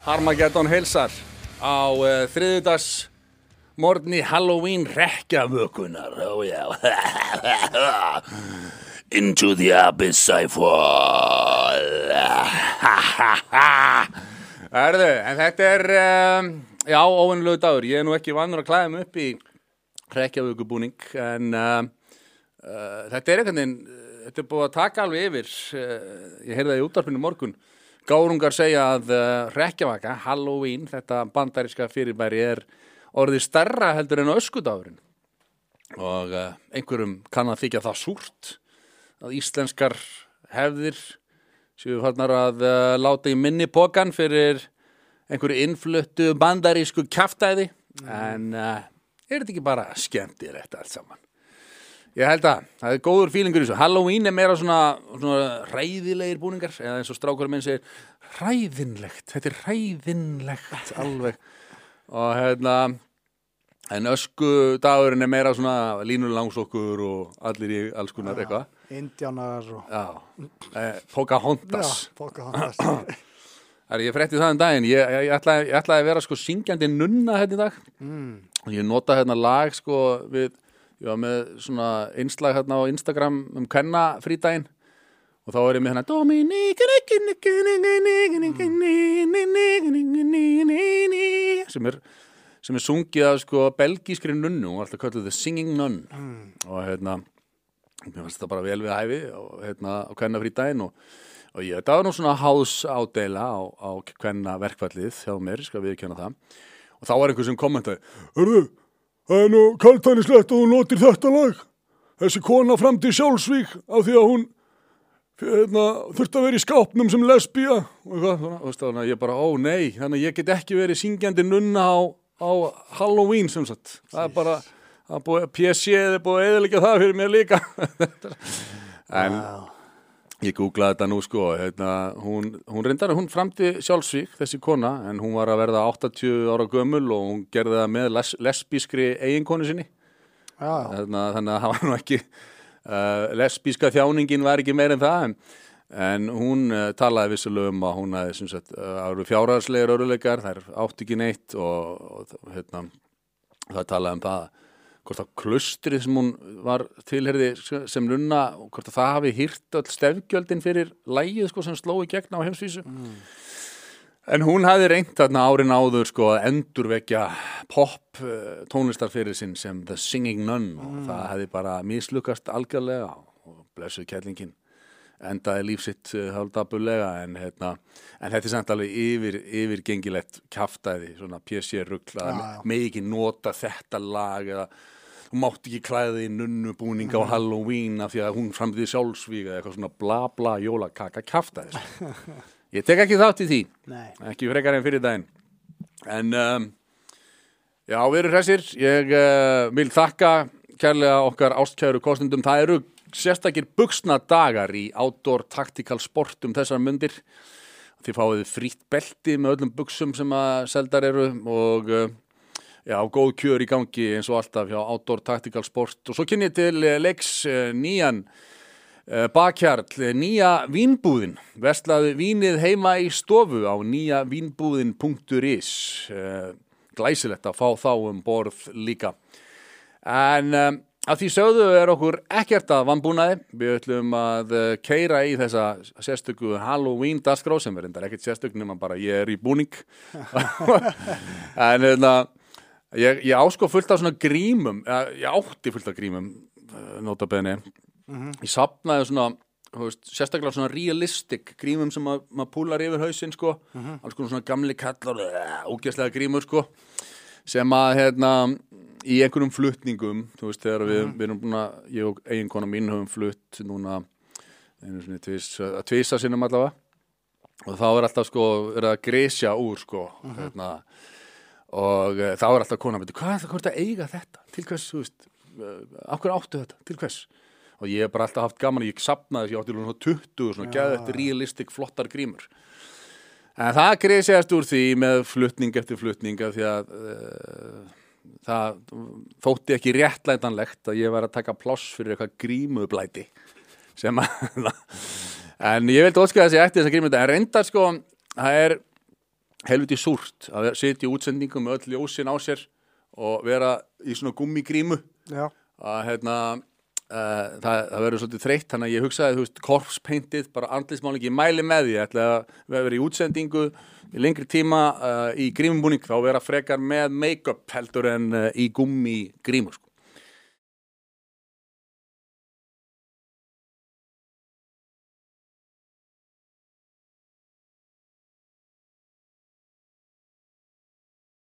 Harmageddon heilsar á uh, þriðudags morgni Halloween rekkjavökunar oh, yeah. Into the abyss I fall. Erðu, en þetta er um, já, óvinnlegu dagur. Ég er nú ekki vannur að klæða mig upp í rekkjavökubúning en uh, uh, þetta er einhvern veginn þetta er búið að taka alveg yfir ég heyrði það í útarpinu morgun Gárungar segja að uh, rekkjavaka, Halloween, þetta bandaríska fyrirbæri er orðið starra heldur en öskudagurinn og uh, einhverjum kann að þykja það súrt að íslenskar hefðir séu farnar að uh, láta í minni pokan fyrir einhverju innfluttu bandarísku kjaftæði en uh, er þetta ekki bara skemmtir þetta allt saman? Ég held að, það er góður fílingur í þessu. Halloween er meira svona, svona ræðilegir búningar, eða eins og strákurum minn segir, ræðinlegt, þetta er ræðinlegt alveg. Og hérna, en ösku dagurinn er meira svona línulangsokkur og allir í alls konar eitthvað. Indjánar og Já, eh, Pocahontas. Já, Pocahontas Það er ég frétti það um daginn, ég, ég, ég, ætlaði, ég ætlaði að vera sko syngjandi nunna hérna í dag. mm. ég nota hérna lag sko við, ég var með svona einslag hérna á Instagram um kenna frídægin og þá er ég með hérna Dominik sem er sem er sungið af sko belgískri nunnu og alltaf kallið The Singing Nun. Og hérna mér fannst þetta bara vel við hæfi og hérna á kenna frídægin og og ég, þetta var nú svona hás ádela á, á hvenna verkfallið hjá mér, skal við kjanna það. Og þá var einhver sem kommentaði Hörðu, það er nú kaltænislegt að hún notir þetta lag. Þessi kona fram til sjálfsvík af því að hún hérna, þurfti að vera í skápnum sem lesbía. Og eitthvað, þannig að ég bara, ó nei þannig að ég get ekki verið syngjandi nunna á, á Halloween sem sagt. Það er bara, er PC er búið að eðalega það fyrir mér líka. En Já, Ég googlaði þetta nú sko, hérna, hún, hún reyndar, hún framti sjálfsvík þessi kona, en hún var að verða 80 ára gömul og hún gerði það með les, lesbískri eiginkonu sinni. Hérna, þannig að það var nú ekki, uh, lesbíska þjáningin var ekki meir en það, en, en hún uh, talaði vissulega um að hún hafi, sem sagt, uh, áru fjárhagslegar öruleikar, þær átti ekki neitt og, og hérna, það talaði um það hvort að klustrið sem hún var tilherði sem nunna og hvort að það hafi hýrt öll stefgjöldin fyrir lægið sko sem sló í gegn á heimsvísu. En hún hafi reynt þarna árin áður sko að endurvekja pop uh, tónlistar fyrir sinn sem The Singing Nun og það hefði bara mislukast algjörlega og blessuð kællingin endaði lífsitt uh, haldabulega en, hérna, en þetta er samt alveg yfir, yfirgengilegt kjaftaði, svona PC-rugl að með ekki nota þetta lag eða þú mátt ekki klæði í nunnubúning á Halloween af því að hún framtíði sjálfsvíga eða eitthvað svona bla bla jólakaka kjaftaði sko. ég tek ekki þátt í því. Nei. Ekki frekar en fyrir daginn. En um, já, við erum hressir. Ég uh, vil þakka kærlega okkar ástkæru kostendum það eru sérstakir buksna dagar í outdoor tactical sportum þessar myndir þið fáið frýtt belti með öllum buksum sem að seldar eru og uh, já, góð kjör í gangi eins og alltaf hjá outdoor tactical sport. Og svo kynni til uh, leiks uh, nýjan bakhjarl, nýja vínbúðin. Verslaði vínið heima í stofu á nýja vínbúðin.is glæsilegt að fá þá um borð líka. En að því sögðu er okkur ekkert að vannbúnaði við ætlum að uh, keira í þessa sérstöku Halloween dagskrá sem er endar ekkert sérstök nema bara ég er í búning. En hérna ég, ég ásko fullt af svona grímum eh, ég átti fullt af grímum eh, nota bene ég sapnaði svona veist, sérstaklega svona realistic grímum sem að- maður púlar yfir hausinn sko, alls konar svona gamli kallar ógæslega grímur sko. Sem að hérna í einhverjum flutningum þú veist þegar við, við erum búin að ég og eiginkona mín höfum flutt núna að tvisa sinnum allavega. Og þá er alltaf sko verið að gresja úr sko hérna, og uh, þá er alltaf konan betur hvað er það hvort að eiga þetta? Til hvers, þú veist, uh, okkur áttu þetta? Til hvers? Og ég hef bara alltaf haft gaman ég sapnaði þess, ég átti svona 20 svona geðvægt realistic flottar grímur. En það greiðsjast úr því með flutning eftir flutning af því að uh, það þótti ekki réttlætanlegt að ég var að taka pláss fyrir eitthvað grímublæti sem að en ég vildi óska þessi eftir þessa grímublæti. En reyndar sko það er helviti súrt að sitja í útsendingum með öll ljósin á sér og vera í svona gummigrímu að hérna uh, það, það verður svolítið þreytt þannig að ég hugsaði, þú veist, korpspeintið bara andlismálingi, ég mæli með því ég ætla að vera í útsendingu í lengri tíma uh, í grímumbúning þá vera frekar með make-up heldur en uh, í gummi grímu sko.